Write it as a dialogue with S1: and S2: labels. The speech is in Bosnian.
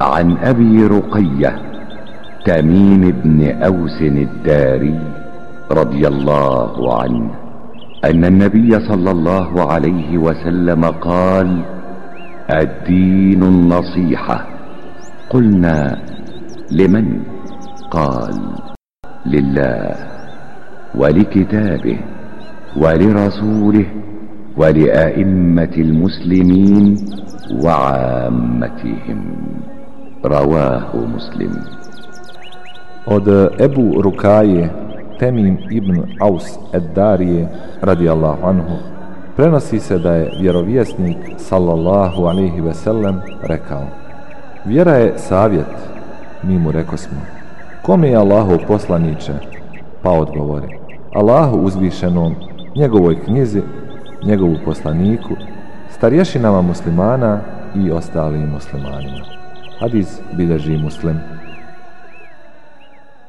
S1: عن أبي رقية تميم بن أوس الداري رضي الله عنه أن النبي صلى الله عليه وسلم قال الدين النصيحة. قلنا لمن؟ قال لله ولكتابه ولرسوله ولأئمة المسلمين وعامتهم. Rawahu Muslim.
S2: Od e, Ebu Rukaje Temim ibn Aus Eddarije radijallahu anhu prenosi se da je vjerovjesnik sallallahu alaihi ve sellem rekao Vjera je savjet mi mu reko smo. Kom je Allahu poslaniče pa odgovori Allahu uzvišenom njegovoj knjizi njegovu poslaniku starješinama muslimana i ostalim muslimanima. Hadis bilježi muslim.